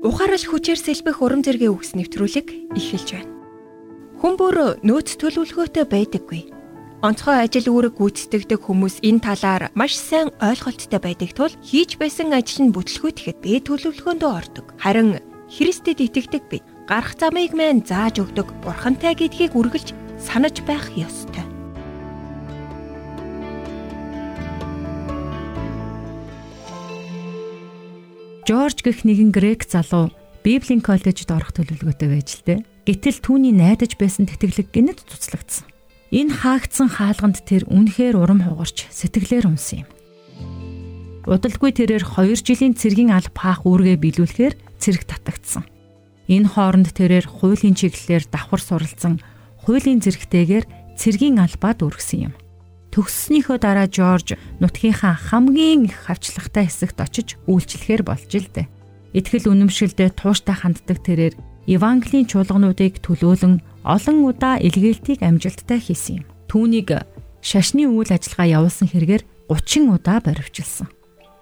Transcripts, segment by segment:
ухаарал хүчээр сэлбэх урам зэргийн үгс нэвтрүүлэг эхэлж байна. Хүн бүр нөөц төлөвлөгөөтэй байдаггүй. Онцгой ажил үүрэг гүйцэтгэдэг хүмүүс энэ талаар маш сайн ойлголттой байдаг тул хийж байсан ажил нь бүтлгүүтэхэд бие төлөвлөгөөндөө ордог. Харин Христэд итгэдэг бид гарах замыг мэн зааж өгдөг Бурхантай гэдгийг үргэлж санаж байх ёстой. Жорж гэх нэгэн грек залуу Библийн коллежид орох төлөвлөгөөтэй байж л дээ. Гэтэл түүний найдаж байсан тэтгэлэг гинэд цуцлагдсан. Энэ хаагдсан хаалганд тэр үнэхээр урам хугарч сэтгэлээр унсан юм. Удалгүй тэрээр 2 жилийн цэргийн алба хаах үүргээ биелүүлэхээр цэрэг татагдсан. Энэ хооронд тэрээр хуулийн чиглэлээр давхар суралцсан хуулийн зэрэгтэйгээр цэргийн албад үргэсэн юм. Төгссөнийхөө дараа Жорж нутгийнхаа хамгийн их хавчлагтай хэсэгт очиж үйлчлэхээр болж л дээ. Итгэл үнэмшилдээ тууштай ханддаг тэрээр Евангелийн чуулгануудыг төлөөлөн олон удаа илгээлтийг амжилттай хийсэн юм. Түүнийг шашны үйл ажиллагаа явуулсан хэрэгээр 30 удаа баривчилсан.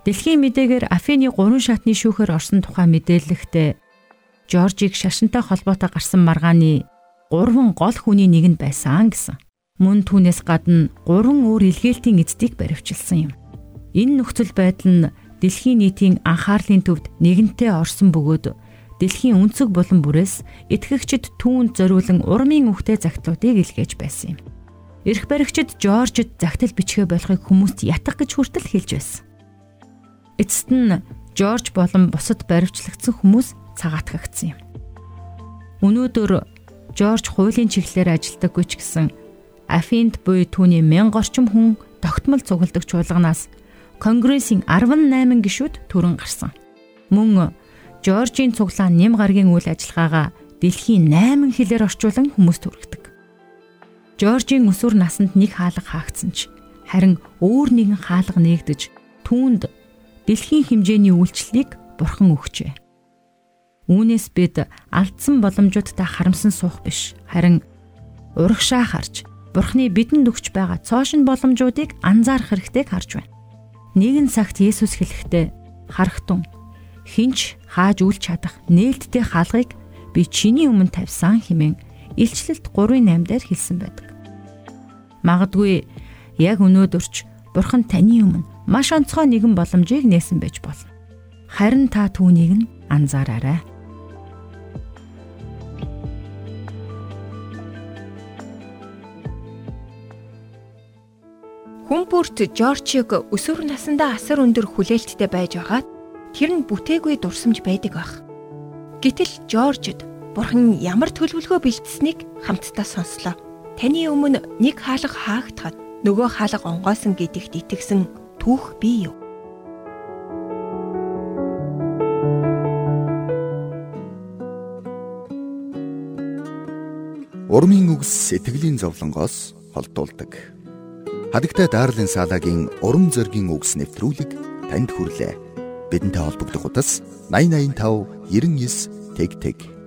Дэлхийн мэдээгээр Афины 3 шатны шүүхээр орсон тухай мэдээлэлтэй Жоржийг шашинтай холбоотой гарсан маргааны 3 гол хүний нэг нь байсан гэсэн. Мөн түүнээс гадна 3 өөр илгээлтийн эцдийг баривчилсан юм. Энэ нөхцөл байдал нь дэлхийн нийтийн анхаарлын төвд нэгэнтээ орсон бөгөөд дэлхийн өнцөг болон бүрээс итгэгчид түүнд зориулан урмын үхтэй загтлуудыг илгээж байсан юм. Ирэх баригчид Жоржид загтал бичгээ болохыг хүмүүст ятгах гэж хүртэл хэлж байсан. Эцэст нь Жорж болон бусад баривчлагдсан хүмүүс цагаатгагдсан юм. Өнөөдөр Жорж хуулийн чиглэлээр ажилладаггүй ч гэсэн Афинд буй түүний мянга орчим хүн тогтмол цугладаг чуулганаас Конгрессийн 18 гишүүд төрөн гарсан. Мөн Жоржийн цуглаан нэм гарагийн үйл ажиллагаагаа дэлхийн 8 хэлээр орчуулан хүмүүст хүргэдэг. Жоржийн өсвөр насанд нэг хаалга хаагдсан ч харин өөр нэгэн хаалга нээгдэж түүнд дэлхийн хэмжээний үйлчлэлийг бурхан өгчээ. Үүнээс бид алдсан боломжуудтай харамсан суух биш харин урагшаа харж бурхны бидэнд өгч байгаа цоошин боломжуудыг анзаарах хэрэгтэйг харж байна. Нэгэн цагт Есүс хэлэхдээ харахтун хинч хааж үл чадах нээлттэй хаалгыг би чиний өмнө тавьсан хэмээн илчлэлт 3:8 дээр хэлсэн байдаг. Магадгүй яг өнөөдөрч Бурхан таны өмнө маш онцгой нэгэн боломжийг нээсэн байж болно. Харин та түүнийг нь анзаараарай. Хүн бүрт Жорчиг өсвөр насндаа асар өндөр хүлээлттэй байж байгаад тэр нь бүтээгүй дурсамж байдаг байх. Гэтэл Жоржд бурхан ямар төлөвлөгөө бэлдсэнийг хамтдаа сонслоо. Таны өмнө нэг хаалга хаагдахад нөгөө хаалга онгойсон гэдэгт итгэсэн түүх бий юу? Урмын үгс сэтгэлийн зовлонгоос холдуулдаг. Хадагтай Дарлин Салагийн урам зоригийн үгс нэвтрүүлэг танд хүрлээ бидэнтэй холбогдох утас 8085 99 тэг тэг